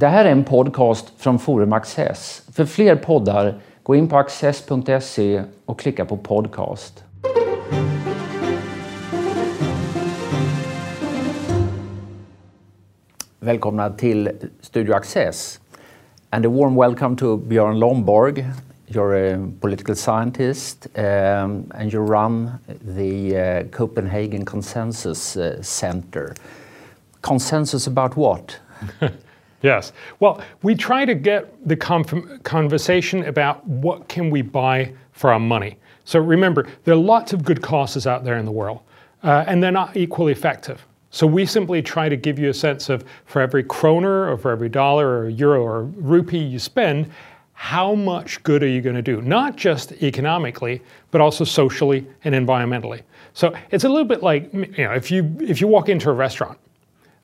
Det här är en podcast från Forum Access. För fler poddar, gå in på access.se och klicka på podcast. Välkomna till Studio Access. And a warm welcome to Björn Lomborg. You're a political scientist um, and you run the uh, Copenhagen Consensus uh, Center. Consensus about what? Yes. Well, we try to get the conversation about what can we buy for our money. So remember, there are lots of good causes out there in the world, uh, and they're not equally effective. So we simply try to give you a sense of for every kroner or for every dollar or euro or rupee you spend, how much good are you going to do? Not just economically, but also socially and environmentally. So it's a little bit like you know if you if you walk into a restaurant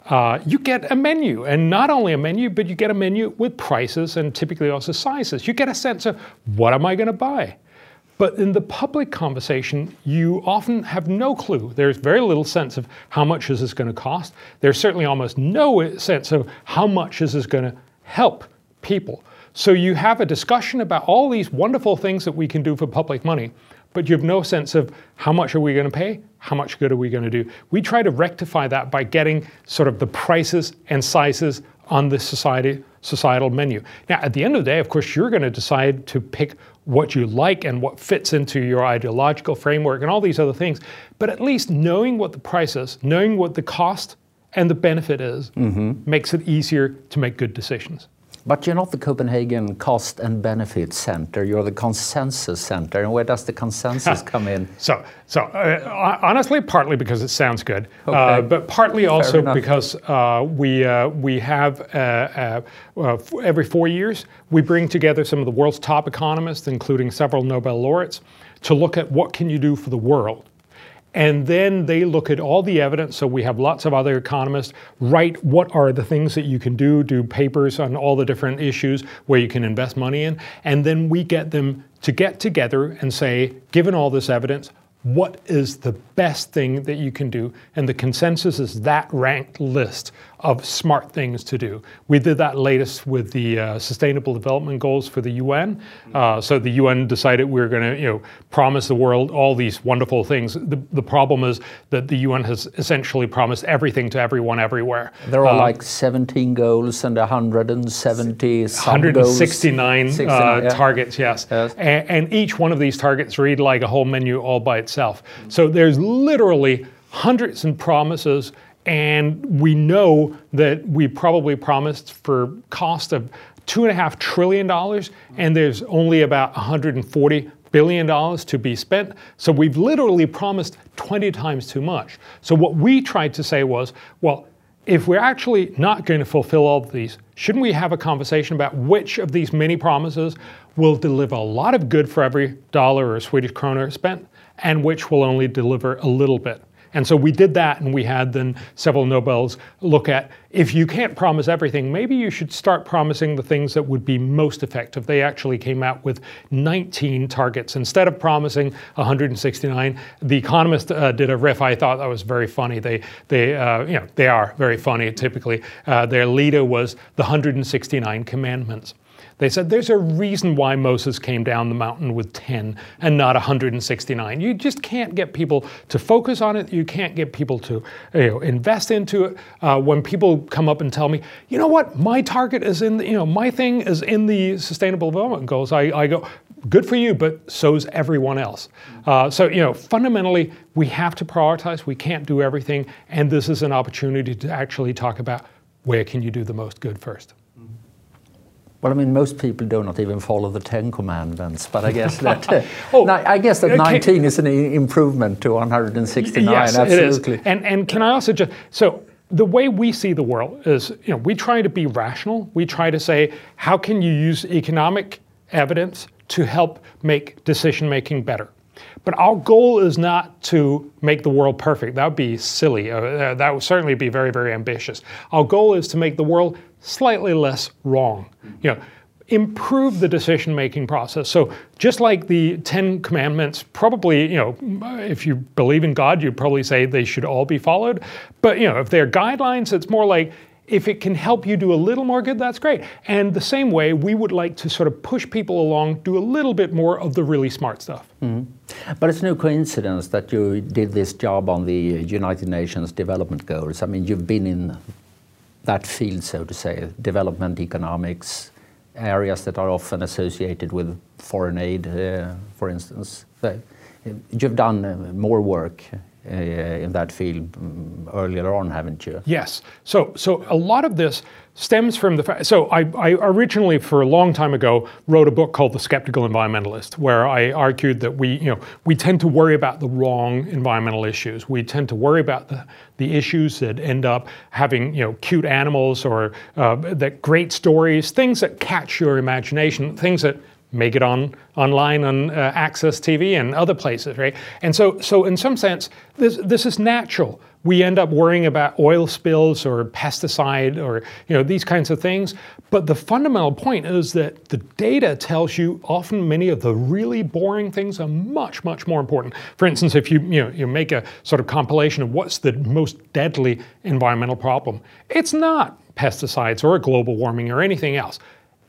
uh, you get a menu, and not only a menu, but you get a menu with prices and typically also sizes. You get a sense of what am I going to buy? But in the public conversation, you often have no clue. There's very little sense of how much is this going to cost. There's certainly almost no sense of how much is this going to help people. So you have a discussion about all these wonderful things that we can do for public money, but you have no sense of how much are we going to pay? How much good are we going to do? We try to rectify that by getting sort of the prices and sizes on the society societal menu. Now, at the end of the day, of course, you're going to decide to pick what you like and what fits into your ideological framework and all these other things. But at least knowing what the price is, knowing what the cost and the benefit is, mm-hmm. makes it easier to make good decisions. But you're not the Copenhagen Cost and Benefit Center. You're the Consensus Center. And where does the consensus come in? So, so uh, honestly, partly because it sounds good, uh, okay. uh, but partly also because uh, we uh, we have uh, every four years we bring together some of the world's top economists, including several Nobel laureates, to look at what can you do for the world. And then they look at all the evidence. So we have lots of other economists write what are the things that you can do, do papers on all the different issues where you can invest money in. And then we get them to get together and say, given all this evidence, what is the best thing that you can do? And the consensus is that ranked list of smart things to do. We did that latest with the uh, Sustainable Development Goals for the UN. Uh, so the UN decided we were going to, you know, promise the world all these wonderful things. The, the problem is that the UN has essentially promised everything to everyone everywhere. There are uh, like 17 goals and 170 169 69, uh, yeah. targets, yes. yes. And, and each one of these targets read like a whole menu all by itself itself. So there's literally hundreds of promises, and we know that we probably promised for cost of two and a half trillion dollars, and there's only about 140 billion dollars to be spent. So we've literally promised 20 times too much. So what we tried to say was, well, if we're actually not going to fulfill all of these, shouldn't we have a conversation about which of these many promises will deliver a lot of good for every dollar or Swedish kroner spent, and which will only deliver a little bit. And so we did that, and we had then several Nobels look at if you can't promise everything, maybe you should start promising the things that would be most effective. They actually came out with 19 targets instead of promising 169. The Economist uh, did a riff. I thought that was very funny. They, they, uh, you know, they are very funny typically. Uh, their leader was the 169 commandments. They said there's a reason why Moses came down the mountain with 10 and not 169. You just can't get people to focus on it. You can't get people to you know, invest into it. Uh, when people come up and tell me, you know what, my target is in, the, you know, my thing is in the Sustainable Development Goals, I, I go, good for you, but so's everyone else. Uh, so, you know, fundamentally, we have to prioritize. We can't do everything. And this is an opportunity to actually talk about where can you do the most good first. Well, I mean, most people do not even follow the Ten Commandments, but I guess that uh, oh, I guess that 19 is an improvement to 169. Yes, absolutely. It is. And and can I also just so the way we see the world is, you know, we try to be rational. We try to say, how can you use economic evidence to help make decision making better? But our goal is not to make the world perfect. That would be silly. Uh, that would certainly be very, very ambitious. Our goal is to make the world slightly less wrong. You know, improve the decision making process. So just like the 10 commandments probably, you know, if you believe in God, you'd probably say they should all be followed. But you know, if they're guidelines, it's more like if it can help you do a little more good, that's great. And the same way, we would like to sort of push people along, do a little bit more of the really smart stuff. Mm. But it's no coincidence that you did this job on the United Nations Development Goals. I mean, you've been in that field, so to say, development economics, areas that are often associated with foreign aid, uh, for instance. So you've done uh, more work uh, in that field mm, earlier on, haven't you? Yes. So, so a lot of this stems from the fact. So, I, I, originally, for a long time ago, wrote a book called The Skeptical Environmentalist, where I argued that we, you know, we tend to worry about the wrong environmental issues. We tend to worry about the, the issues that end up having, you know, cute animals or uh, that great stories, things that catch your imagination, things that make it on online on uh, Access TV and other places, right? And so, so in some sense, this this is natural. We end up worrying about oil spills or pesticide or you know these kinds of things. But the fundamental point is that the data tells you often many of the really boring things are much much more important. For instance, if you you know you make a sort of compilation of what's the most deadly environmental problem, it's not pesticides or global warming or anything else.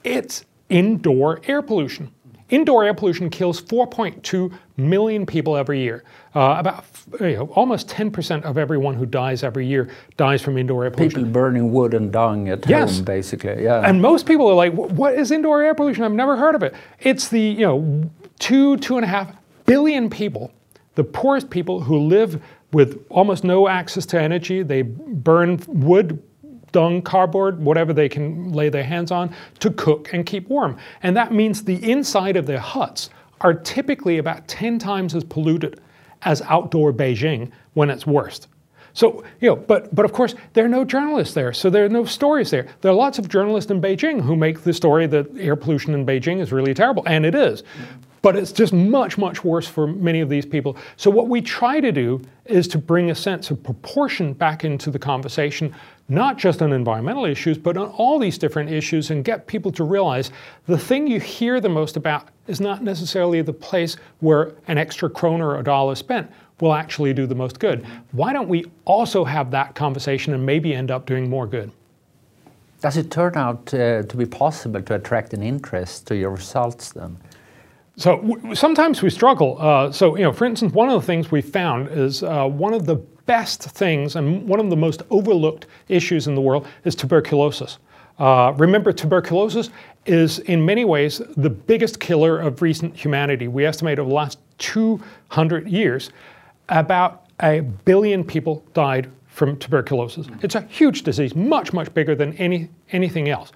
It's indoor air pollution. Indoor air pollution kills 4.2 million people every year. Uh, about you know, almost 10% of everyone who dies every year dies from indoor air pollution. People burning wood and dung at yes. home, basically. Yeah. And most people are like, "What is indoor air pollution? I've never heard of it." It's the you know two two and a half billion people, the poorest people who live with almost no access to energy. They burn wood dung, cardboard, whatever they can lay their hands on, to cook and keep warm. And that means the inside of their huts are typically about 10 times as polluted as outdoor Beijing when it's worst. So, you know, but, but of course, there are no journalists there, so there are no stories there. There are lots of journalists in Beijing who make the story that air pollution in Beijing is really terrible, and it is. But it's just much, much worse for many of these people. So, what we try to do is to bring a sense of proportion back into the conversation not just on environmental issues, but on all these different issues and get people to realize the thing you hear the most about is not necessarily the place where an extra kroner or a dollar spent will actually do the most good. Why don't we also have that conversation and maybe end up doing more good? Does it turn out uh, to be possible to attract an interest to your results then? So sometimes we struggle. Uh, so, you know, for instance, one of the things we found is uh, one of the best things and one of the most overlooked issues in the world is tuberculosis. Uh, remember, tuberculosis is in many ways the biggest killer of recent humanity. We estimate over the last 200 years, about a billion people died from tuberculosis. It's a huge disease, much, much bigger than any, anything else.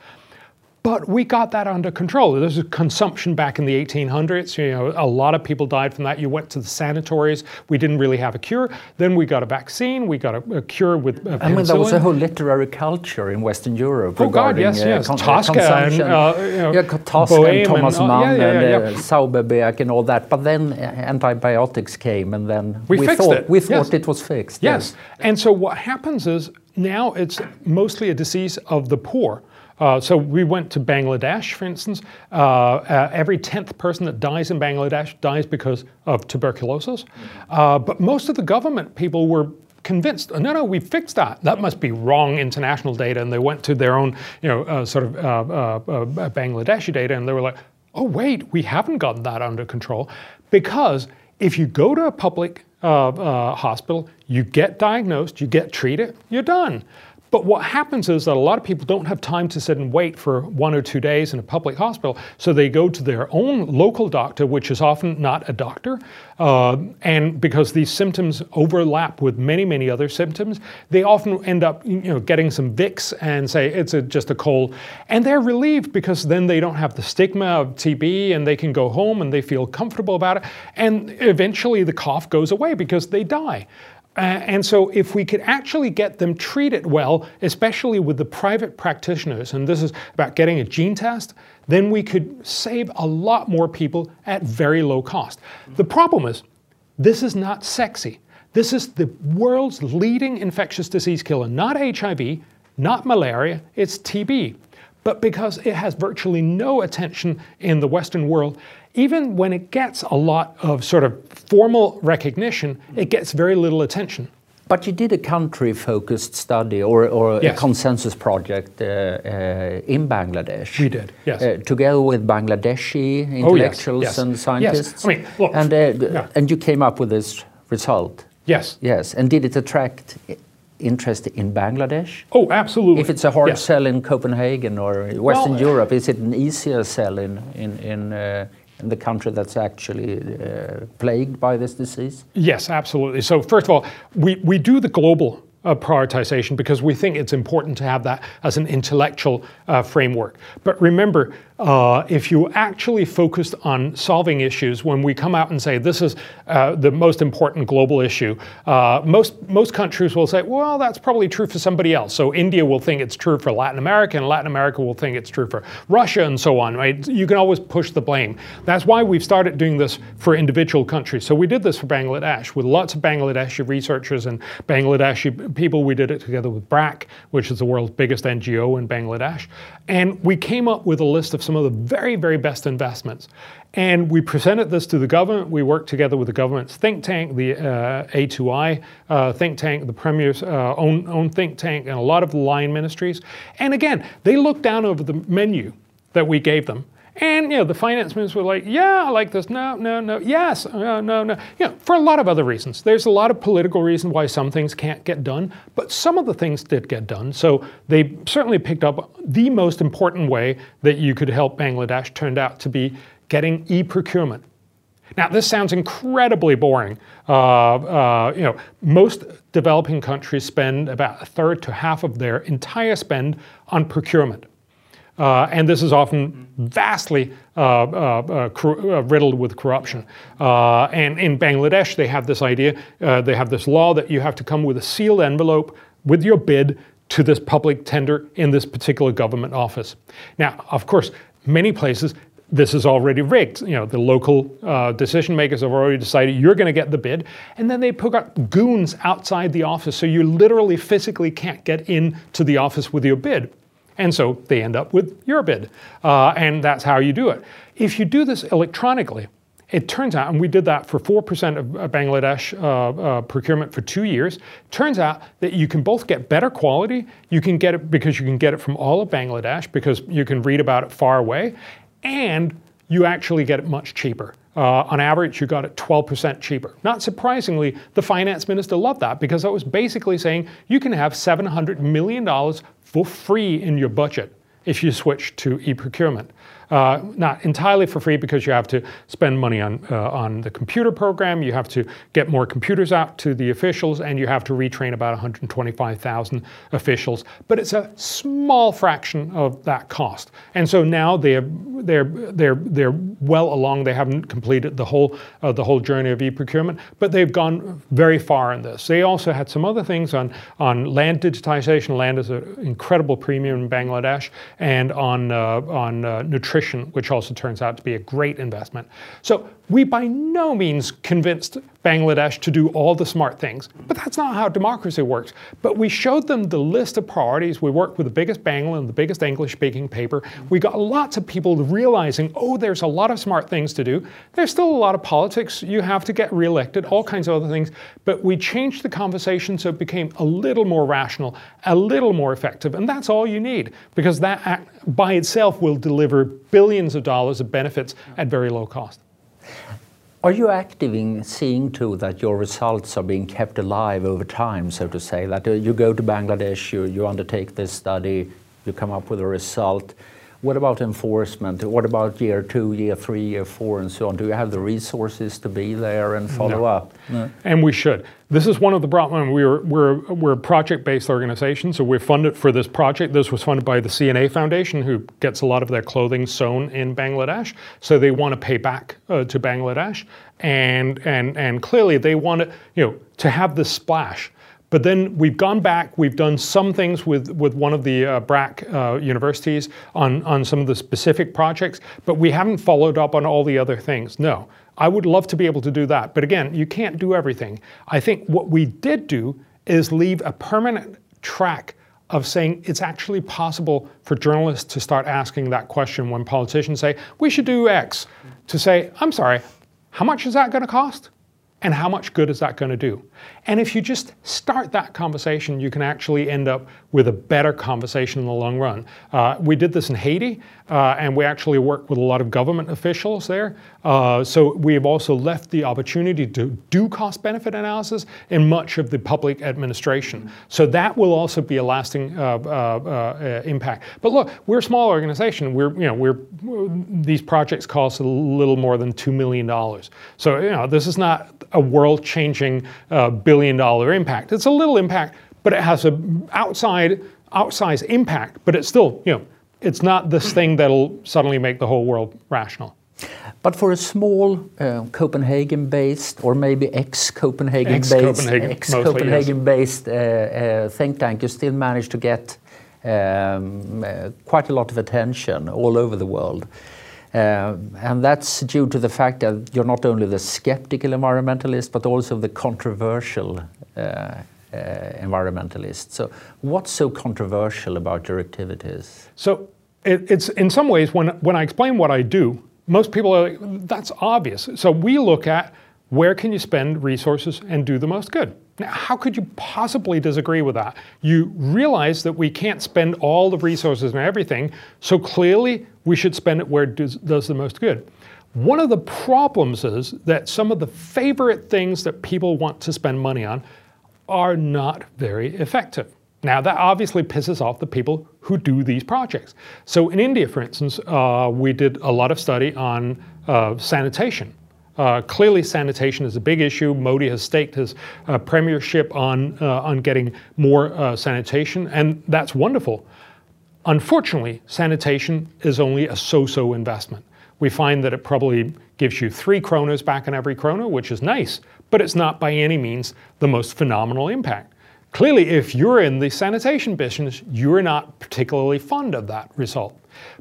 But we got that under control. This is consumption back in the 1800s. You know, a lot of people died from that. You went to the sanatories. We didn't really have a cure. Then we got a vaccine. We got a, a cure with uh, I mean, there was a whole literary culture in Western Europe oh, regarding God, yes, yes. Uh, Tosca consumption. And, uh, you know, yeah, Tosca and Thomas and, Mann yeah, yeah, yeah, and uh, Zauberberg and all that. But then antibiotics came, and then we, we thought it. we thought yes. it was fixed. Yes. yes, and so what happens is now it's mostly a disease of the poor. Uh, so we went to Bangladesh, for instance. Uh, uh, every 10th person that dies in Bangladesh dies because of tuberculosis. Uh, but most of the government people were convinced, no, no, we fixed that. That must be wrong international data. And they went to their own, you know, uh, sort of uh, Bangladeshi data and they were like, oh, wait, we haven't gotten that under control. Because if you go to a public hospital, you get diagnosed, you get treated, you're done. But what happens is that a lot of people don't have time to sit and wait for one or two days in a public hospital, so they go to their own local doctor, which is often not a doctor. Uh, and because these symptoms overlap with many, many other symptoms, they often end up you know, getting some Vicks and say it's a, just a cold. And they're relieved because then they don't have the stigma of TB and they can go home and they feel comfortable about it. And eventually the cough goes away because they die. Uh, and so, if we could actually get them treated well, especially with the private practitioners, and this is about getting a gene test, then we could save a lot more people at very low cost. The problem is, this is not sexy. This is the world's leading infectious disease killer, not HIV, not malaria, it's TB. But because it has virtually no attention in the Western world, even when it gets a lot of sort of formal recognition, it gets very little attention. But you did a country-focused study or, or yes. a consensus project uh, uh, in Bangladesh. We did, yes. Uh, together with Bangladeshi intellectuals oh, yes, yes, and scientists. Yes. I mean, look, and, uh, yeah. and you came up with this result. Yes. Yes. And did it attract interest in Bangladesh? Oh, absolutely. If it's a hard yes. sell in Copenhagen or Western well, Europe, is it an easier sell in, in, in uh, in the country that's actually uh, plagued by this disease? Yes, absolutely. So, first of all, we, we do the global uh, prioritization because we think it's important to have that as an intellectual uh, framework. But remember, uh, if you actually focused on solving issues, when we come out and say this is uh, the most important global issue, uh, most most countries will say, well, that's probably true for somebody else. So India will think it's true for Latin America, and Latin America will think it's true for Russia, and so on. Right? You can always push the blame. That's why we've started doing this for individual countries. So we did this for Bangladesh with lots of Bangladeshi researchers and Bangladeshi people. We did it together with BRAC, which is the world's biggest NGO in Bangladesh, and we came up with a list of some of the very, very best investments. And we presented this to the government. We worked together with the government's think tank, the uh, A2I uh, think tank, the Premier's uh, own, own think tank, and a lot of line ministries. And again, they looked down over the menu that we gave them and you know, the finance ministers were like, "Yeah, I like this. No, no, no. Yes, no, no, no." You know, for a lot of other reasons. There's a lot of political reasons why some things can't get done, but some of the things did get done. So they certainly picked up the most important way that you could help Bangladesh turned out to be getting e-procurement. Now, this sounds incredibly boring. Uh, uh, you know, most developing countries spend about a third to half of their entire spend on procurement. Uh, and this is often vastly uh, uh, uh, uh riddled with corruption. Uh, and in Bangladesh, they have this idea, they have this law that you have to come with a sealed envelope with your bid to this public tender in this particular government office. Now, of course, many places this is already rigged. You know, the local uh, decision makers have already decided you're going to get the bid, and then they put up goons outside the office, so you literally physically can't get into the office with your bid. And so they end up with your bid. Uh, and that's how you do it. If you do this electronically, it turns out, and we did that for 4% of Bangladesh uh, uh, procurement for two years, turns out that you can both get better quality, you can get it because you can get it from all of Bangladesh because you can read about it far away, and you actually get it much cheaper. Uh, on average, you got it 12% cheaper. Not surprisingly, the finance minister loved that because that was basically saying you can have $700 million for free in your budget if you switch to e-procurement. Uh, not entirely for free because you have to spend money on, uh, on the computer program, you have to get more computers out to the officials, and you have to retrain about 125,000 officials. But it's a small fraction of that cost. And so now they're, they're, they're, they're well along. They haven't completed the whole, uh, the whole journey of e-procurement, but they've gone very far in this. They also had some other things on, on land digitization. Land is an incredible premium in Bangladesh, and on, uh, on uh, nutrition nutrition, which also turns out to be a great investment. So we by no means convinced Bangladesh to do all the smart things, but that's not how democracy works. But we showed them the list of priorities. We worked with the biggest Bangla and the biggest English speaking paper. We got lots of people realizing, oh, there's a lot of smart things to do. There's still a lot of politics. You have to get reelected, all kinds of other things. But we changed the conversation so it became a little more rational, a little more effective. And that's all you need because that act by itself will deliver billions of dollars of benefits at very low cost. Are you active in seeing to that your results are being kept alive over time, so to say? That uh, you go to Bangladesh, you, you undertake this study, you come up with a result, what about enforcement? What about year two, year three, year four, and so on? Do you have the resources to be there and follow no. up? No. And we should. This is one of the problems. We're, we're, we're a project based organization, so we're funded for this project. This was funded by the C&A Foundation, who gets a lot of their clothing sewn in Bangladesh. So they want to pay back uh, to Bangladesh. And, and, and clearly they want to, you know, to have this splash. But then we've gone back, we've done some things with, with one of the uh, BRAC uh, universities on, on some of the specific projects, but we haven't followed up on all the other things. No, I would love to be able to do that. But again, you can't do everything. I think what we did do is leave a permanent track of saying it's actually possible for journalists to start asking that question when politicians say, we should do X, to say, I'm sorry, how much is that going to cost? And how much good is that going to do? And if you just start that conversation, you can actually end up with a better conversation in the long run. Uh, we did this in Haiti, uh, and we actually worked with a lot of government officials there. Uh, so we have also left the opportunity to do cost benefit analysis in much of the public administration. So that will also be a lasting uh, uh, uh, impact. But look, we're a small organization. We're, you know, we're, these projects cost a little more than $2 million. So, you know, this is not a world changing billion billion dollar impact. It's a little impact, but it has an outside outsized impact, but it's still, you know, it's not this thing that'll suddenly make the whole world rational. But for a small uh, Copenhagen-based or maybe ex-Copenhagen-based, ex-Copenhagen, ex-Copenhagen-based uh, uh, think tank, you still manage to get um, uh, quite a lot of attention all over the world. Uh, and that's due to the fact that you're not only the skeptical environmentalist, but also the controversial uh, uh, environmentalist. So, what's so controversial about your activities? So, it, it's in some ways when when I explain what I do, most people are like, "That's obvious." So, we look at where can you spend resources and do the most good. Now, how could you possibly disagree with that? You realize that we can't spend all the resources and everything, so clearly we should spend it where it does, does the most good. One of the problems is that some of the favorite things that people want to spend money on are not very effective. Now, that obviously pisses off the people who do these projects. So, in India, for instance, uh, we did a lot of study on uh, sanitation. Uh, clearly, sanitation is a big issue. Modi has staked his uh, premiership on, uh, on getting more uh, sanitation, and that's wonderful. Unfortunately, sanitation is only a so so investment. We find that it probably gives you three kronas back in every krona, which is nice, but it's not by any means the most phenomenal impact. Clearly, if you're in the sanitation business, you're not particularly fond of that result.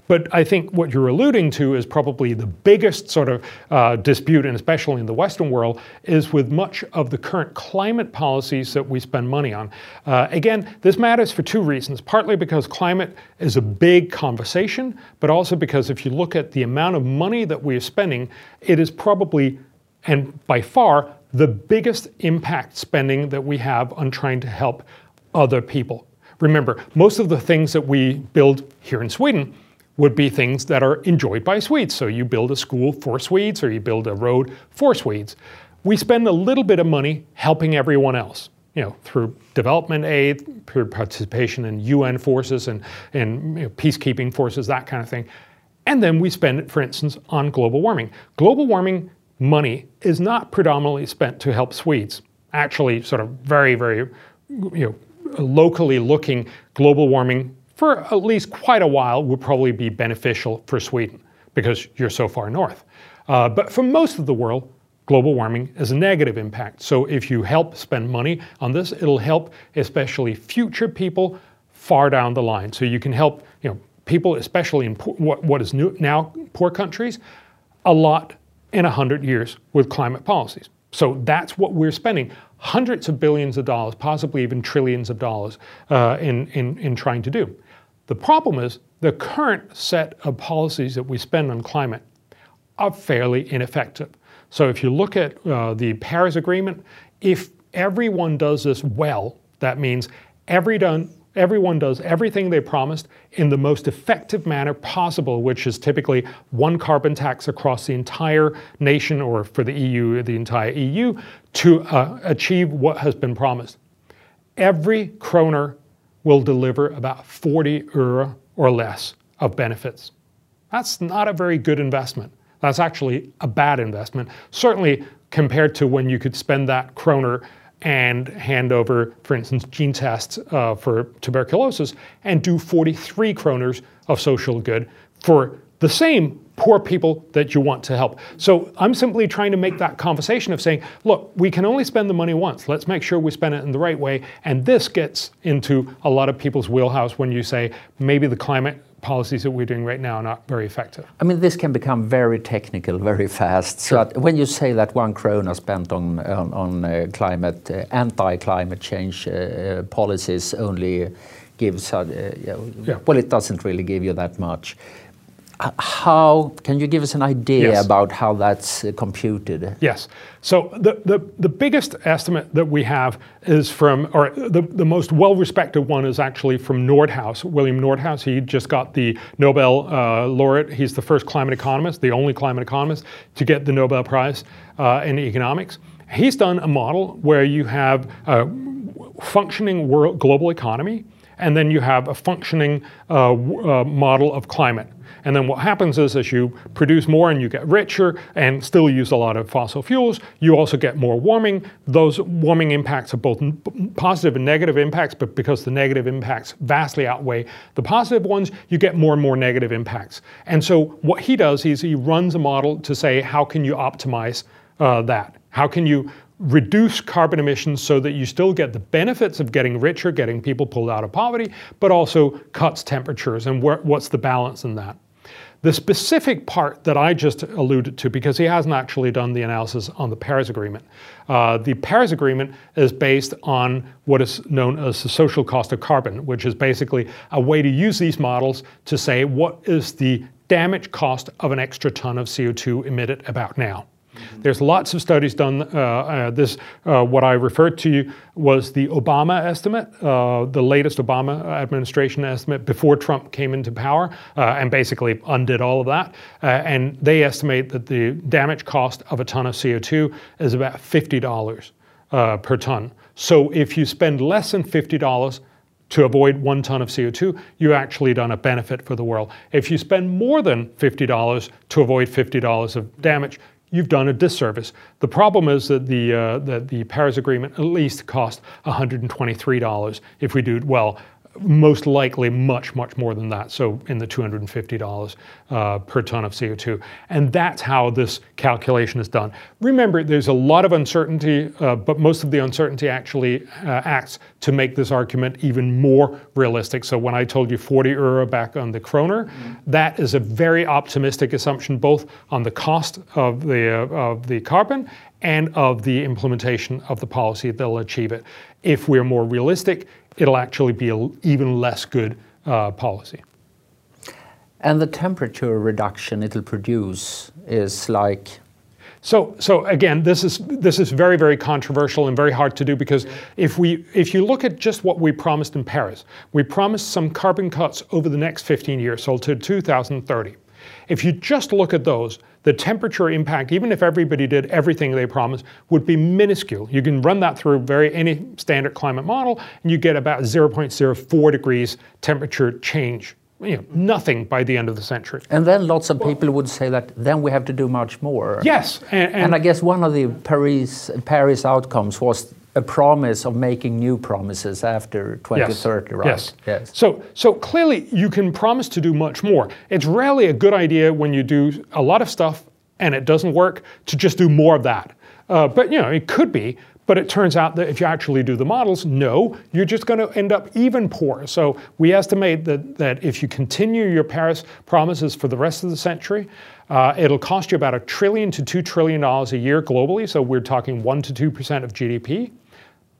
But I think what you're alluding to is probably the biggest sort of uh, dispute, and especially in the Western world, is with much of the current climate policies that we spend money on. Uh, again, this matters for two reasons partly because climate is a big conversation, but also because if you look at the amount of money that we are spending, it is probably, and by far, the biggest impact spending that we have on trying to help other people. Remember, most of the things that we build here in Sweden would be things that are enjoyed by Swedes. So you build a school for Swedes or you build a road for Swedes. We spend a little bit of money helping everyone else, you know, through development aid, through participation in UN forces and, and you know, peacekeeping forces, that kind of thing. And then we spend it, for instance, on global warming. Global warming money is not predominantly spent to help Swedes. Actually, sort of very, very, you know, locally looking global warming for at least quite a while would probably be beneficial for Sweden because you're so far north. Uh, but for most of the world, global warming is a negative impact. So if you help spend money on this, it'll help especially future people far down the line. So you can help you know people, especially in poor, what, what is new, now poor countries, a lot in 100 years with climate policies. So that's what we're spending hundreds of billions of dollars, possibly even trillions of dollars uh, in, in, in trying to do. The problem is the current set of policies that we spend on climate are fairly ineffective. So if you look at uh, the Paris Agreement, if everyone does this well, that means every done, everyone does everything they promised in the most effective manner possible, which is typically one carbon tax across the entire nation or for the EU, the entire EU, to uh, achieve what has been promised. Every kroner will deliver about 40 euro or less of benefits. That's not a very good investment. That's actually a bad investment, certainly compared to when you could spend that kroner and hand over, for instance, gene tests uh, for tuberculosis and do 43 kroners of social good for the same poor people that you want to help. So I'm simply trying to make that conversation of saying, look, we can only spend the money once. Let's make sure we spend it in the right way. And this gets into a lot of people's wheelhouse when you say maybe the climate policies that we're doing right now are not very effective. I mean, this can become very technical very fast. So when you say that one krona spent on on, on uh, climate, uh, anti-climate change uh, policies only gives, uh, yeah, well, it doesn't really give you that much. How can you give us an idea yes. about how that's uh, computed? Yes. So the, the, the biggest estimate that we have is from, or the, the most well-respected one is actually from Nordhaus, William Nordhaus. He just got the Nobel uh, laureate. He's the first climate economist, the only climate economist to get the Nobel Prize uh, in economics. He's done a model where you have a functioning world, global economy, and then you have a functioning uh, uh, model of climate. And then what happens is as you produce more and you get richer and still use a lot of fossil fuels, you also get more warming. Those warming impacts are both positive and negative impacts, but because the negative impacts vastly outweigh the positive ones, you get more and more negative impacts. And so what he does is he runs a model to say, how can you optimize uh, that? How can you reduce carbon emissions so that you still get the benefits of getting richer, getting people pulled out of poverty, but also cuts temperatures and what's the balance in that. The specific part that I just alluded to, because he hasn't actually done the analysis on the Paris Agreement, uh, the Paris Agreement is based on what is known as the social cost of carbon, which is basically a way to use these models to say what is the damage cost of an extra ton of CO2 emitted about now. There's lots of studies done. Uh, uh, this, uh, what I referred to was the Obama estimate, uh, the latest Obama administration estimate before Trump came into power, uh, and basically undid all of that. Uh, and they estimate that the damage cost of a ton of CO2 is about $50 per ton. So if you spend less than $50 to avoid one ton of CO2, you actually done a benefit for the world. If you spend more than $50 to avoid $50 of damage, you've done a disservice. The problem is that the, uh, that the Paris Agreement at least cost $123 if we do it well most likely much, much more than that. So in the $250 uh, per ton of CO2. And that's how this calculation is done. Remember, there's a lot of uncertainty, uh, but most of the uncertainty actually uh, acts to make this argument even more realistic. So when I told you 40 euro back on the kroner, mm-hmm. that is a very optimistic assumption, both on the cost of the, uh, of the carbon and of the implementation of the policy that will achieve it. If we're more realistic, it'll actually be an even less good uh, policy. And the temperature reduction it'll produce is like so, so again, this is this is very, very controversial and very hard to do because if we if you look at just what we promised in Paris, we promised some carbon cuts over the next 15 years, so to 2030. If you just look at those, the temperature impact, even if everybody did everything they promised, would be minuscule. You can run that through very any standard climate model, and you get about 0.04 degrees temperature change. You know, nothing by the end of the century. And then lots of people would say that then we have to do much more. Yes, and, and, and I guess one of the Paris Paris outcomes was a promise of making new promises after 2030, yes. right? Yes. yes. So, so clearly you can promise to do much more. It's rarely a good idea when you do a lot of stuff and it doesn't work to just do more of that. Uh, but you know, it could be. But it turns out that if you actually do the models, no, you're just going to end up even poorer. So we estimate that, that if you continue your Paris promises for the rest of the century, uh, it'll cost you about a trillion to two trillion dollars a year globally. So we're talking one to two percent of GDP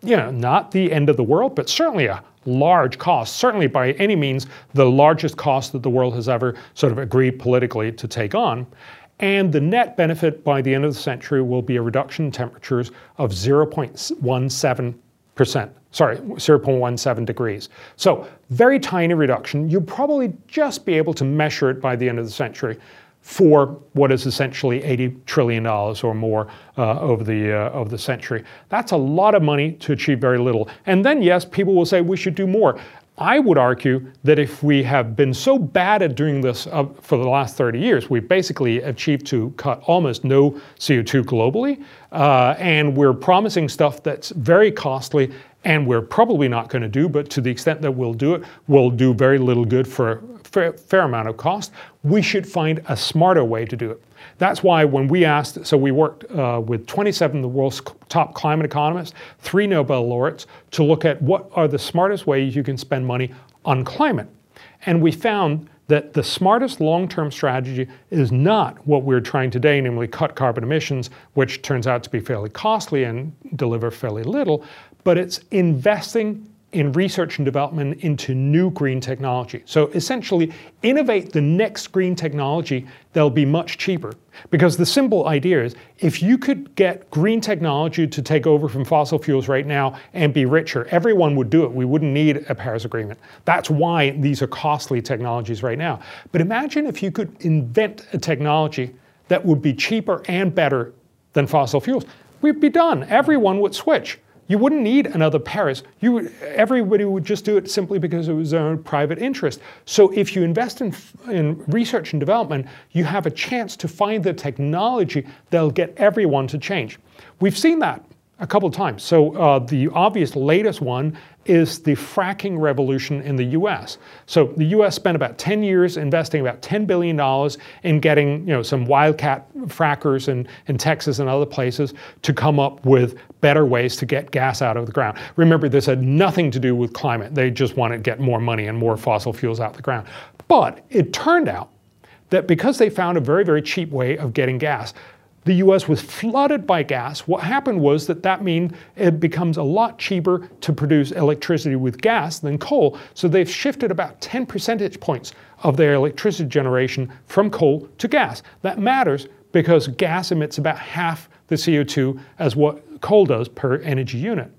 you know, not the end of the world, but certainly a large cost, certainly by any means the largest cost that the world has ever sort of agreed politically to take on. And the net benefit by the end of the century will be a reduction in temperatures of 0.17%. Sorry, 0.17 degrees. So, very tiny reduction. You'll probably just be able to measure it by the end of the century for what is essentially $80 trillion or more uh, over, the, uh, over the century. That's a lot of money to achieve very little. And then, yes, people will say we should do more. I would argue that if we have been so bad at doing this uh, for the last 30 years, we've basically achieved to cut almost no CO2 globally, uh, and we're promising stuff that's very costly and we're probably not going to do, but to the extent that we'll do it, we'll do very little good for fair, amount of cost, we should find a smarter way to do it. That's why when we asked, so we worked uh, with 27 of the world's top climate economists, three Nobel laureates, to look at what are the smartest ways you can spend money on climate. And we found that the smartest long-term strategy is not what we're trying today, namely cut carbon emissions, which turns out to be fairly costly and deliver fairly little, but it's investing in research and development into new green technology. So essentially, innovate the next green technology that'll be much cheaper. Because the simple idea is if you could get green technology to take over from fossil fuels right now and be richer, everyone would do it. We wouldn't need a Paris Agreement. That's why these are costly technologies right now. But imagine if you could invent a technology that would be cheaper and better than fossil fuels. We'd be done. Everyone would switch. You wouldn't need another Paris. You, everybody would just do it simply because it was their own private interest. So if you invest in, in research and development, you have a chance to find the technology that'll get everyone to change. We've seen that a couple times. So uh, the obvious latest one is the fracking revolution in the US. So the US spent about 10 years investing about $10 billion in getting you know, some wildcat frackers in, in Texas and other places to come up with better ways to get gas out of the ground. Remember, this had nothing to do with climate. They just wanted to get more money and more fossil fuels out of the ground. But it turned out that because they found a very, very cheap way of getting gas, the US was flooded by gas. What happened was that that means it becomes a lot cheaper to produce electricity with gas than coal. So they've shifted about 10 percentage points of their electricity generation from coal to gas. That matters because gas emits about half the CO2 as what coal does per energy unit.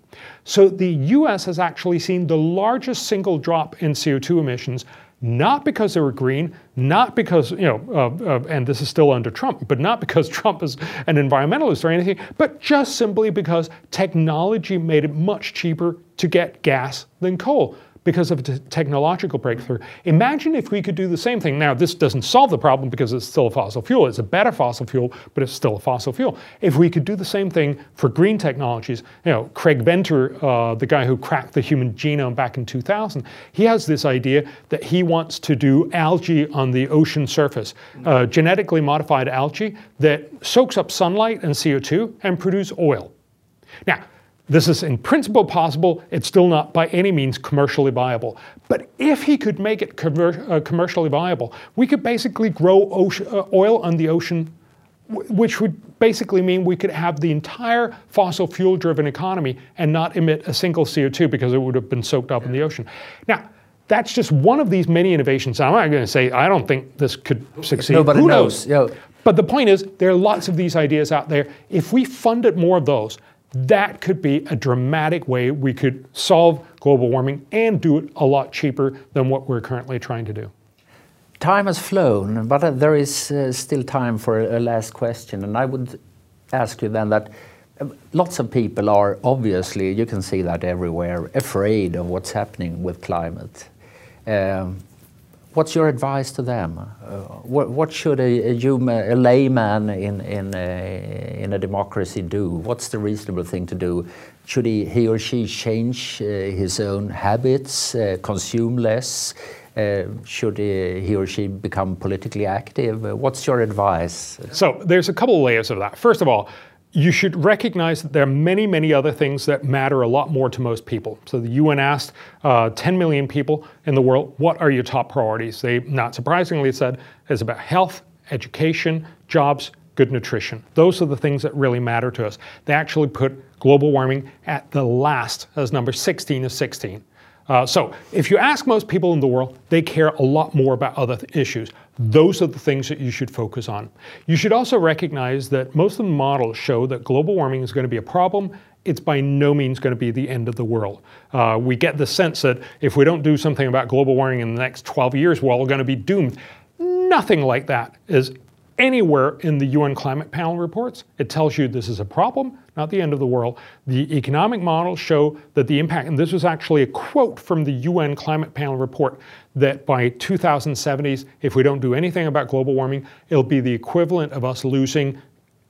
So the US has actually seen the largest single drop in CO2 emissions not because they were green, not because, you know, uh, uh, and this is still under Trump, but not because Trump is an environmentalist or anything, but just simply because technology made it much cheaper to get gas than coal because of a technological breakthrough. Imagine if we could do the same thing. Now, this doesn't solve the problem because it's still a fossil fuel. It's a better fossil fuel, but it's still a fossil fuel. If we could do the same thing for green technologies, you know, Craig Venter, uh, the guy who cracked the human genome back in 2000, he has this idea that he wants to do algae on the ocean surface, uh, genetically modified algae that soaks up sunlight and CO2 and produce oil. Now, this is in principle possible. It's still not by any means commercially viable. But if he could make it commer uh, commercially viable, we could basically grow ocean, uh, oil on the ocean, which would basically mean we could have the entire fossil fuel driven economy and not emit a single CO2 because it would have been soaked up in the ocean. Now, that's just one of these many innovations. I'm not going to say I don't think this could succeed. Nobody Who knows. knows? But the point is, there are lots of these ideas out there. If we funded more of those, that could be a dramatic way we could solve global warming and do it a lot cheaper than what we're currently trying to do. Time has flown, but uh, there is uh, still time for a last question. And I would ask you then that uh, lots of people are obviously, you can see that everywhere, afraid of what's happening with climate. Um, What's your advice to them? Uh, what, what, should a, a, human, a layman in, in, a, in a democracy do? What's the reasonable thing to do? Should he, he or she change uh, his own habits, uh, consume less? Uh, should he, he, or she become politically active? What's your advice? So there's a couple of layers of that. First of all, you should recognize that there are many, many other things that matter a lot more to most people. So the UN asked uh, 10 million people in the world, what are your top priorities? They, not surprisingly, said it's about health, education, jobs, good nutrition. Those are the things that really matter to us. They actually put global warming at the last as number 16 of 16. Uh, so if you ask most people in the world, they care a lot more about other issues. Those are the things that you should focus on. You should also recognize that most of the models show that global warming is going to be a problem. It's by no means going to be the end of the world. Uh, we get the sense that if we don't do something about global warming in the next 12 years, we're all going to be doomed. Nothing like that is anywhere in the UN climate panel reports. It tells you this is a problem, not the end of the world. The economic models show that the impact, and this was actually a quote from the UN climate panel report, that by 2070s, if we don't do anything about global warming, it'll be the equivalent of us losing,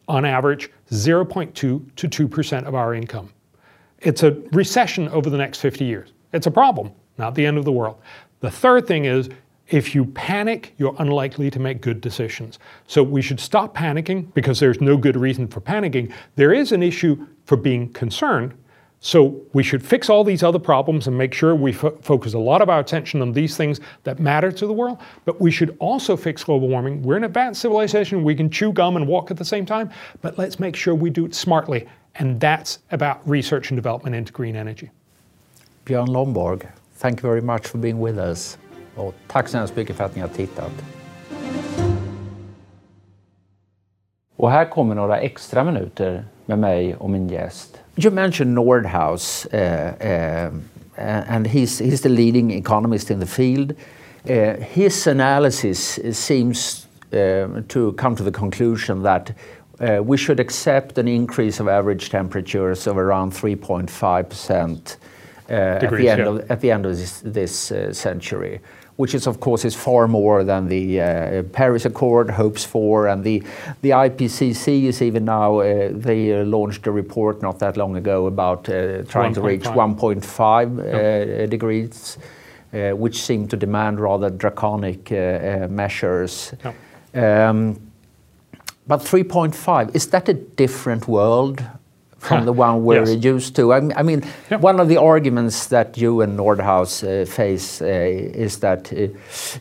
on average, 0.2 to 2% of our income. It's a recession over the next 50 years. It's a problem, not the end of the world. The third thing is if you panic, you're unlikely to make good decisions. So we should stop panicking because there's no good reason for panicking. There is an issue for being concerned. So we should fix all these other problems and make sure we fo focus a lot of our attention on these things that matter to the world. But we should also fix global warming. We're an advanced civilization. We can chew gum and walk at the same time. But let's make sure we do it smartly. And that's about research and development into green energy. Björn Lomborg, thank you very much for being with us. Och tack så hemskt mycket för att ni har tittat. Och här kommer några extra minuter med mig och min gäst. You mentioned Nordhaus uh, uh, and he's, he's the leading economist in the field. Uh, his analysis seems to come to the conclusion that uh, we should accept an increase of average temperatures of around 3.5% uh, at, the end yeah. of, at the end of this, this uh, century which is of course is far more than the uh, Paris Accord hopes for, and the the IPCC is even now uh, they uh, launched a report not that long ago about uh, trying 1. to reach 1.5 yep. Uh, degrees, which seem to demand rather draconic measures. Um, but 3.5 is that a different world from the one we're yes. used to. I mean, yep. one of the arguments that you and Nordhaus uh, face uh, is that uh,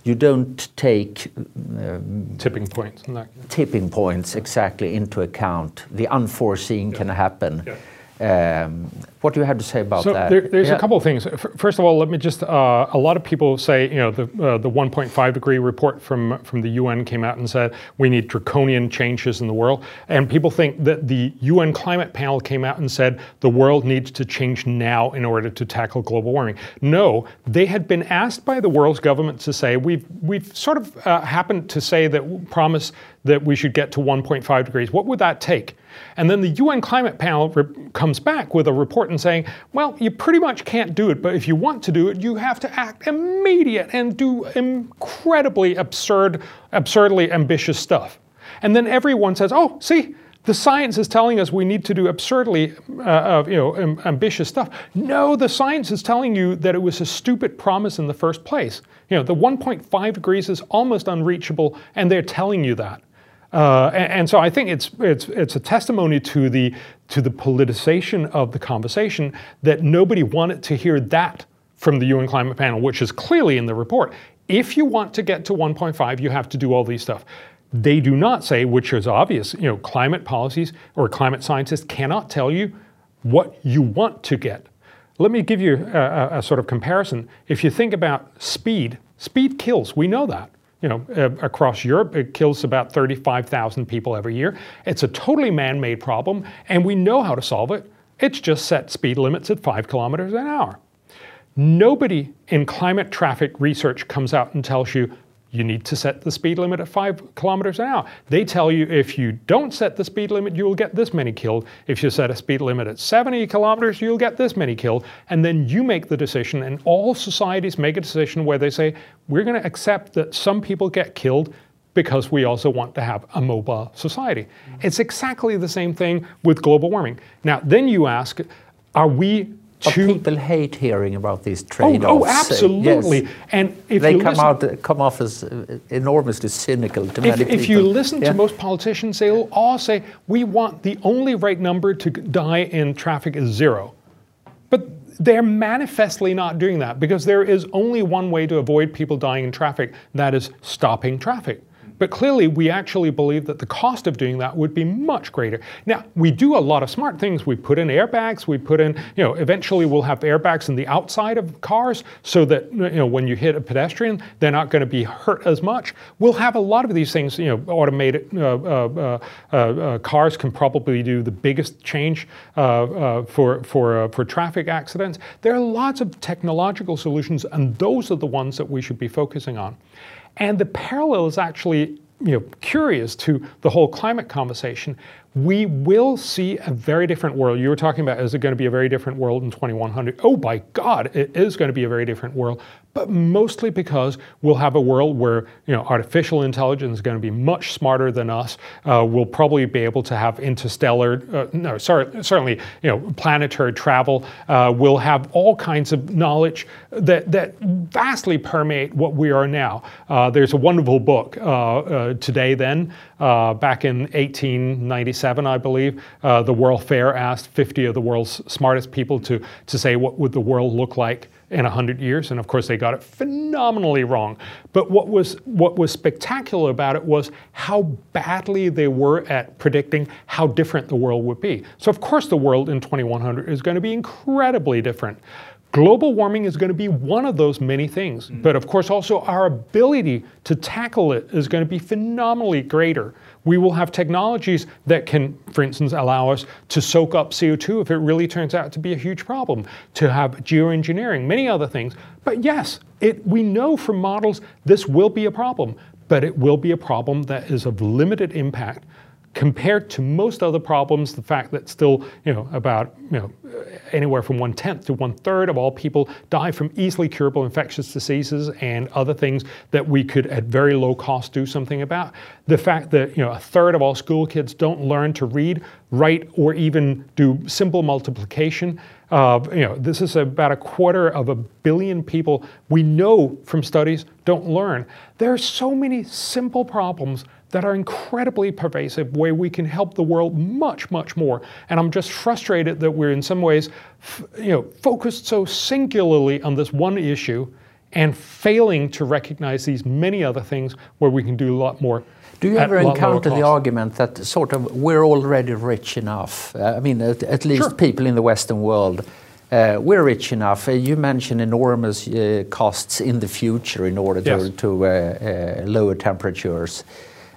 you don't take um, tipping points. Tipping points exactly into account. The unforeseen yeah. can happen. Yeah. Um, what do you have to say about so that? There, there's yeah. a couple of things. First of all, let me just. Uh, a lot of people say, you know, the uh, the 1.5 degree report from from the UN came out and said we need draconian changes in the world, and people think that the UN climate panel came out and said the world needs to change now in order to tackle global warming. No, they had been asked by the world's government to say we've we've sort of uh, happened to say that promise that we should get to 1.5 degrees. What would that take? And then the UN climate panel comes back with a report and saying, well, you pretty much can't do it, but if you want to do it, you have to act immediate and do incredibly absurd, absurdly ambitious stuff. And then everyone says, oh, see, the science is telling us we need to do absurdly uh, you know, ambitious stuff. No, the science is telling you that it was a stupid promise in the first place. You know, the 1.5 degrees is almost unreachable, and they're telling you that. Uh, and, and, so I think it's, it's, it's a testimony to the, to the politicization of the conversation that nobody wanted to hear that from the UN climate panel, which is clearly in the report. If you want to get to 1.5, you have to do all these stuff. They do not say, which is obvious, you know, climate policies or climate scientists cannot tell you what you want to get. Let me give you a, a, a sort of comparison. If you think about speed, speed kills, we know that you know, uh, across Europe, it kills about 35,000 people every year. It's a totally man made problem, and we know how to solve it. It's just set speed limits at five kilometers an hour. Nobody in climate traffic research comes out and tells you you need to set the speed limit at five kilometers an hour. They tell you if you don't set the speed limit, you will get this many killed. If you set a speed limit at 70 kilometers, you'll get this many killed. And then you make the decision, and all societies make a decision where they say, we're going to accept that some people get killed because we also want to have a mobile society. Mm-hmm. It's exactly the same thing with global warming. Now, then you ask, are we but people hate hearing about these trade-offs. Oh, oh absolutely. Yes. And if they come listen, out come off as uh, enormously cynical to if, many people. If you listen yeah. to most politicians, they'll all say we want the only right number to die in traffic is zero. But they're manifestly not doing that because there is only one way to avoid people dying in traffic, that is stopping traffic. But clearly, we actually believe that the cost of doing that would be much greater. Now, we do a lot of smart things. We put in airbags. We put in, you know, eventually we'll have airbags in the outside of cars so that, you know, when you hit a pedestrian, they're not going to be hurt as much. We'll have a lot of these things, you know, automated uh, uh, uh, uh cars can probably do the biggest change uh, uh, for, for, for traffic accidents. There are lots of technological solutions, and those are the ones that we should be focusing on. And the parallel is actually you know, curious to the whole climate conversation. We will see a very different world. You were talking about, is it going to be a very different world in 2100? Oh, by God, it is going to be a very different world but mostly because we'll have a world where you know artificial intelligence is going to be much smarter than us. Uh, we'll probably be able to have interstellar, uh, no, sorry, certainly you know planetary travel. Uh, we'll have all kinds of knowledge that that vastly permeate what we are now. Uh, there's a wonderful book, uh, uh, Today Then, Uh, back in 1897, I believe. Uh, the World Fair asked 50 of the world's smartest people to to say what would the world look like in 100 years. And of course, they got it phenomenally wrong. But what was, what was spectacular about it was how badly they were at predicting how different the world would be. So, of course, the world in 2100 is going to be incredibly different. Global warming is going to be one of those many things. Mm. But of course, also our ability to tackle it is going to be phenomenally greater. We will have technologies that can, for instance, allow us to soak up CO2 if it really turns out to be a huge problem, to have geoengineering, many other things. But yes, it, we know from models this will be a problem, but it will be a problem that is of limited impact compared to most other problems, the fact that still, you know, about you know, anywhere from one tenth to one third of all people die from easily curable infectious diseases and other things that we could, at very low cost, do something about. The fact that you know a third of all school kids don't learn to read, write, or even do simple multiplication. Uh, you know, this is about a quarter of a billion people we know from studies don't learn. There are so many simple problems that are incredibly pervasive, where we can help the world much, much more. And I'm just frustrated that we're in some ways, you know, focused so singularly on this one issue and failing to recognize these many other things where we can do a lot more. Do you ever encounter the argument that sort of we're already rich enough? Uh, I mean, at, at least sure. people in the Western world. Uh, we're rich enough. Uh, you mentioned enormous uh, costs in the future in order to, yes. to uh, uh, lower temperatures.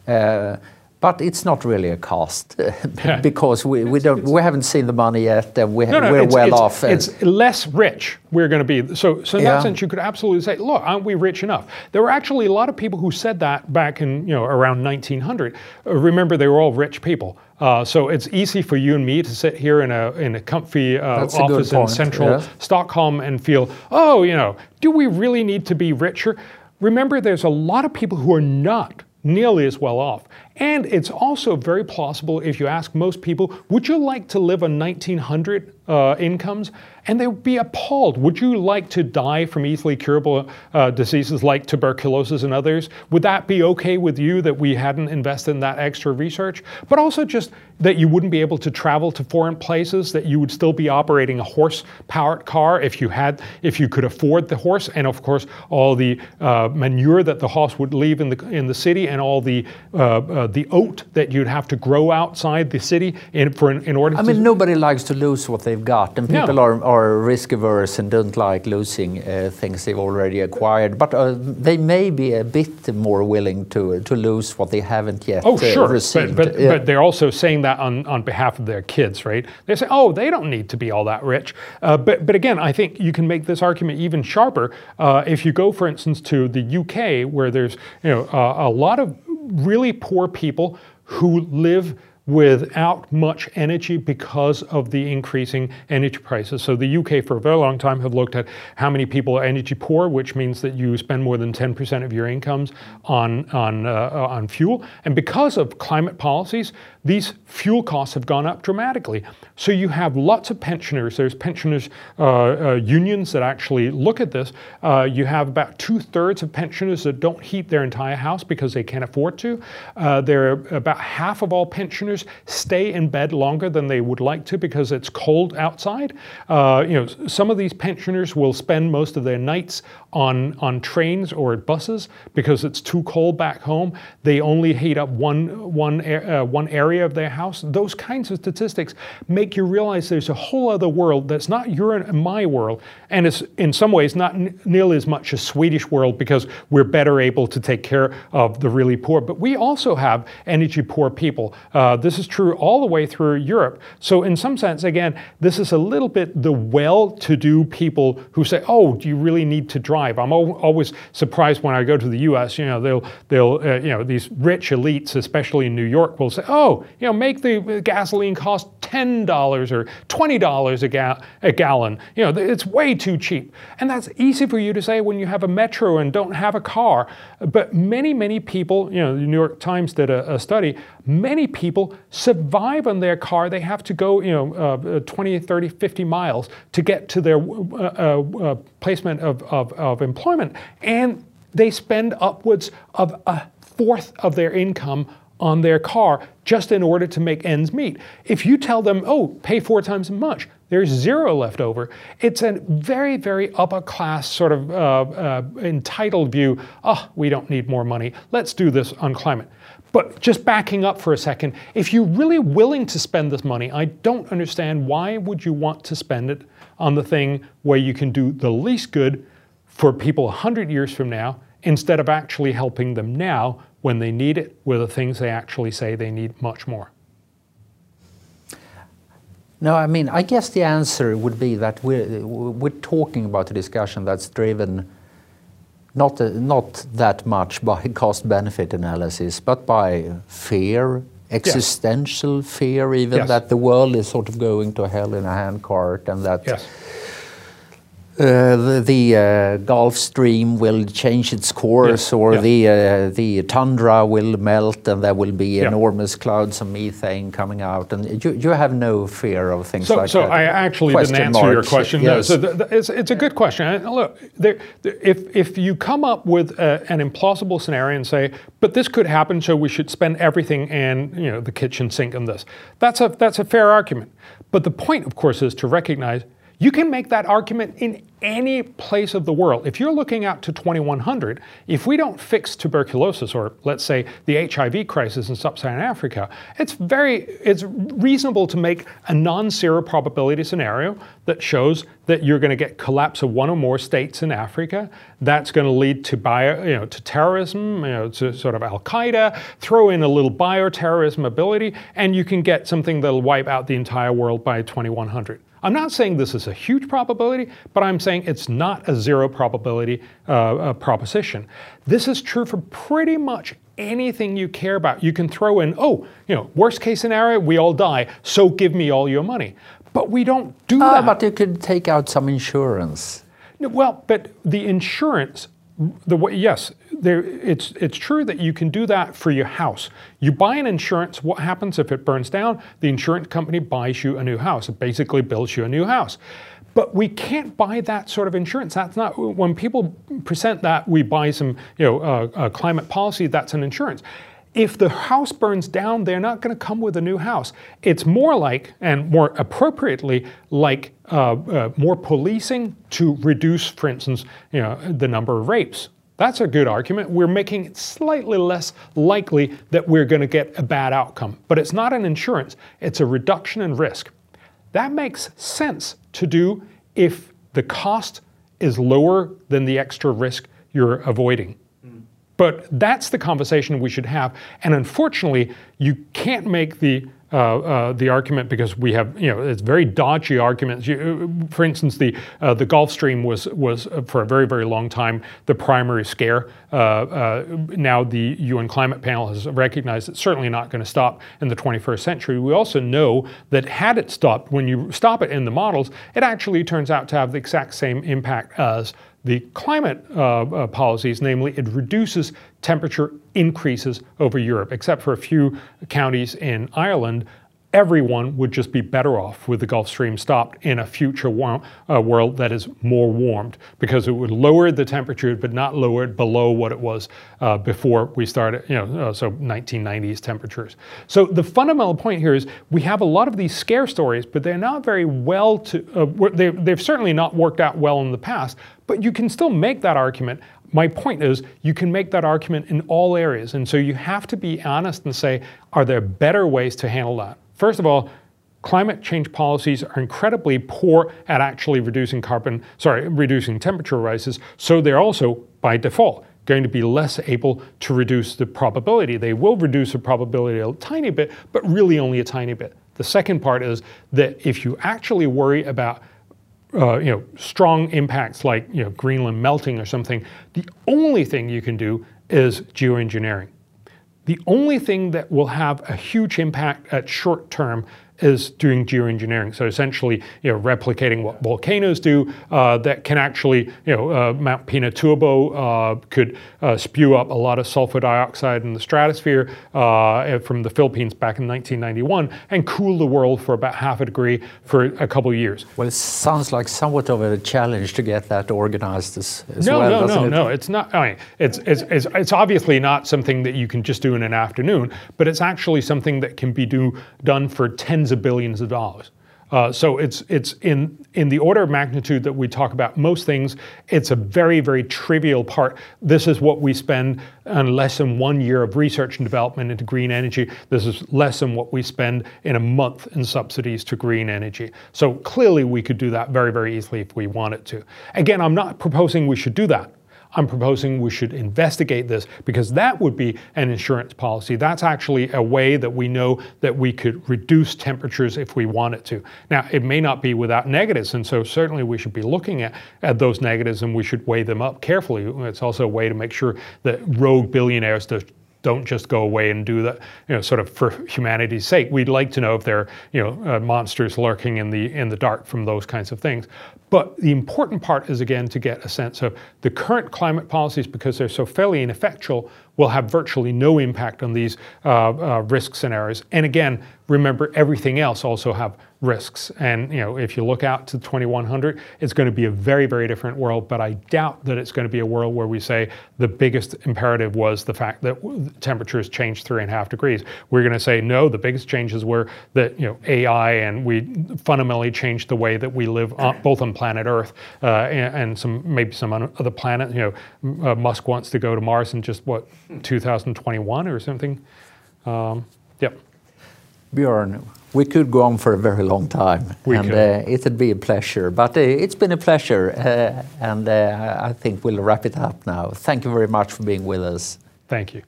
Uh, but it's not really a cost because we, we don't we haven't seen the money yet and we, no, no, well it's, off. It's less rich we're going to be. So, so in yeah. that sense, you could absolutely say, look, aren't we rich enough? There were actually a lot of people who said that back in you know around 1900. Uh, remember, they were all rich people. Uh, so it's easy for you and me to sit here in a in a comfy uh, office in central yes. Stockholm and feel, oh, you know, do we really need to be richer? Remember, there's a lot of people who are not nearly as well off. And it's also very plausible if you ask most people, would you like to live on 1900 uh, incomes? And they would be appalled. Would you like to die from easily curable uh, diseases like tuberculosis and others? Would that be okay with you that we hadn't invested in that extra research? But also just that you wouldn't be able to travel to foreign places, that you would still be operating a horse-powered car if you had, if you could afford the horse, and of course all the uh, manure that the horse would leave in the in the city, and all the uh, uh, the oat that you'd have to grow outside the city in for in order. To I mean, nobody likes to lose what they've got, and people no. are, are risk averse and don't like losing uh, things they've already acquired. But uh, they may be a bit more willing to to lose what they haven't yet. Oh, sure, received. but but, but they're also saying that on, on behalf of their kids, right? They say, oh, they don't need to be all that rich. Uh, but but again, I think you can make this argument even sharper uh, if you go, for instance, to the UK, where there's you know uh, a lot of really poor people who live without much energy because of the increasing energy prices. So the UK for a very long time have looked at how many people are energy poor, which means that you spend more than 10% of your incomes on, on, uh, on fuel. And because of climate policies, these fuel costs have gone up dramatically. So you have lots of pensioners. There's pensioners uh, uh, unions that actually look at this. Uh, you have about two thirds of pensioners that don't heat their entire house because they can't afford to. Uh, there are about half of all pensioners stay in bed longer than they would like to because it's cold outside. Uh, you know, some of these pensioners will spend most of their nights on, on trains or at buses because it's too cold back home. They only heat up one, one, uh, one area of their house. Those kinds of statistics make you realize there's a whole other world that's not your and my world, and it's in some ways not nearly as much a Swedish world because we're better able to take care of the really poor. But we also have energy poor people. Uh, this is true all the way through Europe. So in some sense, again, this is a little bit the well-to-do people who say, "Oh, do you really need to drive?" I'm always surprised when I go to the U.S. You know, they'll they'll uh, you know these rich elites, especially in New York, will say, "Oh, you know, make the gasoline cost ten dollars or twenty dollars a, ga- a gallon. You know, it's way too cheap." And that's easy for you to say when you have a metro and don't have a car. But many many people, you know, the New York Times did a, a study. Many people survive on their car. They have to go, you know, uh, 20, 30, 50 miles to get to their uh, uh, uh placement of, of, of employment. And they spend upwards of a fourth of their income on their car just in order to make ends meet. If you tell them, oh, pay four times as much, there's zero left over. It's a very, very upper class sort of uh, uh, entitled view. Oh, we don't need more money. Let's do this on climate. But just backing up for a second, if you're really willing to spend this money, I don't understand why would you want to spend it on the thing where you can do the least good for people 100 years from now instead of actually helping them now when they need it with the things they actually say they need much more. No, I mean, I guess the answer would be that we're, we're talking about a discussion that's driven not, not that much by cost benefit analysis, but by fear, existential yes. fear, even yes. that the world is sort of going to hell in a handcart and that. Yes uh, the, the uh, Gulf Stream will change its course, or the uh, the tundra will melt, and there will be enormous clouds of methane coming out. And you, you have no fear of things so, like so that. So I actually question didn't answer marks. your question. Yes. No, so the, the, it's, it's a good question. look, there, if if you come up with a, an implausible scenario and say, but this could happen, so we should spend everything and you know the kitchen sink on this, that's a that's a fair argument. But the point, of course, is to recognize you can make that argument in any place of the world. If you're looking out to 2100, if we don't fix tuberculosis or let's say the HIV crisis in sub-Saharan Africa, it's very it's reasonable to make a non-zero probability scenario that shows that you're going to get collapse of one or more states in Africa. That's going to lead to bio, you know, to terrorism, you know, to sort of Al Qaeda. Throw in a little bioterrorism ability, and you can get something that'll wipe out the entire world by 2100. I'm not saying this is a huge probability, but I'm saying it's not a zero probability uh, uh, proposition. This is true for pretty much anything you care about. You can throw in, oh, you know, worst case scenario, we all die, so give me all your money. But we don't do uh, that. But you could take out some insurance. Well, but the insurance the way, yes, there, it's, it's true that you can do that for your house. You buy an insurance, what happens if it burns down? The insurance company buys you a new house. It basically builds you a new house. But we can't buy that sort of insurance. That's not, when people present that we buy some you know, uh, uh, climate policy, that's an insurance. If the house burns down, they're not going to come with a new house. It's more like, and more appropriately, like uh, uh, more policing to reduce, for instance, you know, the number of rapes. That's a good argument. We're making it slightly less likely that we're going to get a bad outcome. But it's not an insurance, it's a reduction in risk. That makes sense to do if the cost is lower than the extra risk you're avoiding. Mm. But that's the conversation we should have. And unfortunately, you can't make the uh, uh, the argument because we have you know it's very dodgy arguments. You, for instance, the uh, the Gulf Stream was was uh, for a very very long time the primary scare. Uh, uh, now the UN Climate Panel has recognized it's certainly not going to stop in the 21st century. We also know that had it stopped, when you stop it in the models, it actually turns out to have the exact same impact as the climate uh, uh, policies, namely, it reduces temperature increases over Europe, except for a few counties in Ireland everyone would just be better off with the Gulf Stream stopped in a future uh, world that is more warmed because it would lower the temperature but not lower it below what it was uh, before we started, you know, uh, so 1990s temperatures. So the fundamental point here is we have a lot of these scare stories, but they're not very well to, uh, they've, they've certainly not worked out well in the past, but you can still make that argument my point is you can make that argument in all areas. And so you have to be honest and say, are there better ways to handle that? First of all, climate change policies are incredibly poor at actually reducing carbon, sorry, reducing temperature rises, so they're also, by default, going to be less able to reduce the probability. They will reduce the probability a tiny bit, but really only a tiny bit. The second part is that if you actually worry about uh, you know, strong impacts like you know, Greenland melting or something, the only thing you can do is geoengineering. The only thing that will have a huge impact at short term is doing geoengineering. So essentially, you know, replicating what volcanoes do uh, that can actually, you know, uh, Mount Pinatubo uh, could uh, spew up a lot of sulfur dioxide in the stratosphere uh, from the Philippines back in 1991 and cool the world for about half a degree for a couple of years. Well, it sounds like somewhat of a challenge to get that organized as, as no, well. No, no, no, no. It's not. I mean, it's, it's, it's, it's obviously not something that you can just do in an afternoon, but it's actually something that can be do, done for tens of billions of dollars. Uh, so it's it's in in the order of magnitude that we talk about most things. It's a very very trivial part. This is what we spend on less than one year of research and development into green energy. This is less than what we spend in a month in subsidies to green energy. So clearly we could do that very very easily if we wanted to. Again, I'm not proposing we should do that. I'm proposing we should investigate this because that would be an insurance policy. That's actually a way that we know that we could reduce temperatures if we wanted to. Now, it may not be without negatives, and so certainly we should be looking at, at those negatives and we should weigh them up carefully. It's also a way to make sure that rogue billionaires don't just go away and do that, you know, sort of for humanity's sake. We'd like to know if there are, you know, uh, monsters lurking in the in the dark from those kinds of things. But the important part is again to get a sense of the current climate policies because they're so fairly ineffectual will have virtually no impact on these uh, uh, risk scenarios. And again, remember everything else also have risks. And you know, if you look out to 2100, it's going to be a very, very different world. But I doubt that it's going to be a world where we say the biggest imperative was the fact that temperatures changed three and a half degrees. We're going to say no. The biggest changes were that you know AI and we fundamentally changed the way that we live on, both on planet Earth uh, and, and, some maybe some other planet. You know, uh, Musk wants to go to Mars in just what 2021 or something. Um, yep. Björn, we could go on for a very long time, we and uh, it'd be a pleasure. But uh, it's been a pleasure, uh, and uh, I think we'll wrap it up now. Thank you very much for being with us. Thank you.